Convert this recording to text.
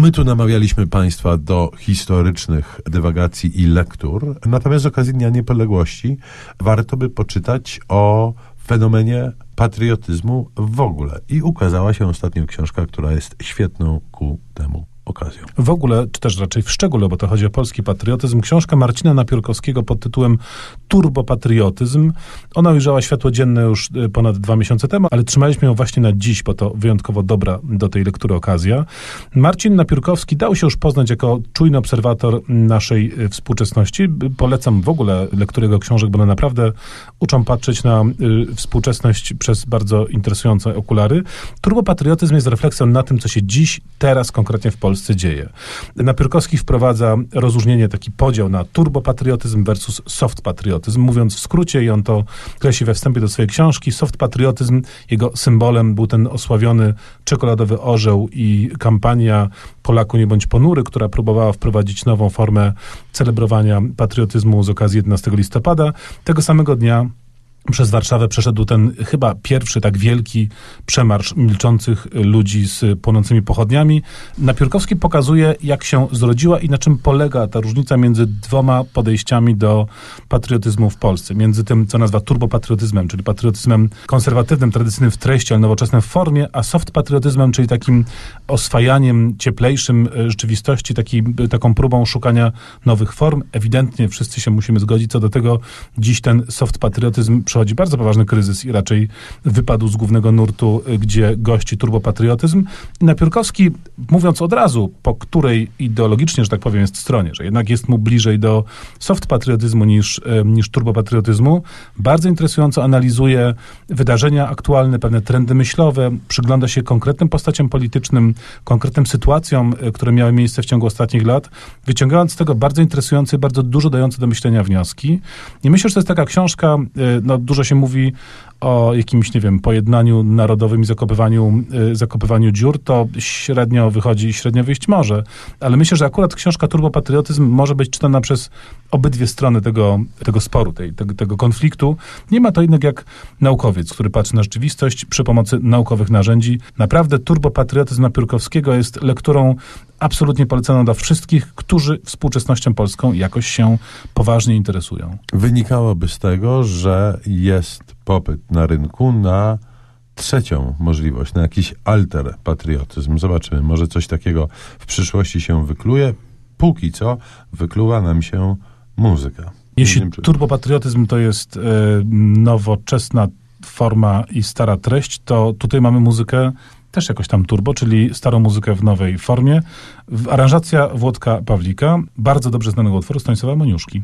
My tu namawialiśmy Państwa do historycznych dywagacji i lektur, natomiast z okazji Dnia Niepodległości warto by poczytać o fenomenie patriotyzmu w ogóle. I ukazała się ostatnio książka, która jest świetną ku temu okazją. W ogóle, czy też raczej w szczególe, bo to chodzi o polski patriotyzm, książka Marcina Napiórkowskiego pod tytułem Turbopatriotyzm. Ona ujrzała światło dzienne już y, ponad dwa miesiące temu, ale trzymaliśmy ją właśnie na dziś, bo to wyjątkowo dobra do tej lektury okazja. Marcin Napiórkowski dał się już poznać jako czujny obserwator naszej y, współczesności. Polecam w ogóle lekturę jego książek, bo one naprawdę uczą patrzeć na y, współczesność przez bardzo interesujące okulary. Turbopatriotyzm jest refleksją na tym, co się dziś, teraz konkretnie w Polsce dzieje. Napiórkowski wprowadza rozróżnienie, taki podział na turbopatriotyzm versus soft patriotyzm. Mówiąc w skrócie, i on to kreśli we wstępie do swojej książki, soft patriotyzm, jego symbolem był ten osławiony czekoladowy orzeł i kampania Polaku nie bądź ponury, która próbowała wprowadzić nową formę celebrowania patriotyzmu z okazji 11 listopada. Tego samego dnia przez Warszawę przeszedł ten chyba pierwszy tak wielki przemarsz milczących ludzi z płonącymi pochodniami. Napiórkowski pokazuje, jak się zrodziła i na czym polega ta różnica między dwoma podejściami do patriotyzmu w Polsce. Między tym, co nazwa turbopatriotyzmem, czyli patriotyzmem konserwatywnym, tradycyjnym w treści, ale nowoczesnym w formie, a soft patriotyzmem, czyli takim oswajaniem cieplejszym rzeczywistości, taki, taką próbą szukania nowych form. Ewidentnie wszyscy się musimy zgodzić co do tego. Dziś ten soft patriotyzm przechodzi bardzo poważny kryzys i raczej wypadł z głównego nurtu, y, gdzie gości turbopatriotyzm. I Napiórkowski, mówiąc od razu, po której ideologicznie, że tak powiem, jest stronie, że jednak jest mu bliżej do soft patriotyzmu niż, y, niż turbopatriotyzmu, bardzo interesująco analizuje wydarzenia aktualne, pewne trendy myślowe, przygląda się konkretnym postaciom politycznym, konkretnym sytuacjom, y, które miały miejsce w ciągu ostatnich lat, wyciągając z tego bardzo interesujące, bardzo dużo dające do myślenia wnioski. I myślę, że to jest taka książka, no, dużo się mówi o jakimś, nie wiem, pojednaniu narodowym i zakopywaniu, y, zakopywaniu dziur, to średnio wychodzi średnio wyjść może. Ale myślę, że akurat książka Turbopatriotyzm może być czytana przez obydwie strony tego, tego sporu, tej, tego, tego konfliktu. Nie ma to innego jak naukowiec, który patrzy na rzeczywistość przy pomocy naukowych narzędzi. Naprawdę Turbopatriotyzm Napiórkowskiego jest lekturą absolutnie polecaną dla wszystkich, którzy współczesnością polską jakoś się poważnie interesują. Wynikałoby z tego, że jest popyt na rynku na trzecią możliwość, na jakiś alter patriotyzm. Zobaczymy, może coś takiego w przyszłości się wykluje. Póki co wykluwa nam się muzyka. Jeśli turbopatriotyzm to jest e, nowoczesna forma i stara treść, to tutaj mamy muzykę też jakoś tam turbo, czyli starą muzykę w nowej formie. Aranżacja Włodka Pawlika, bardzo dobrze znanego utworu Stanisława Moniuszki.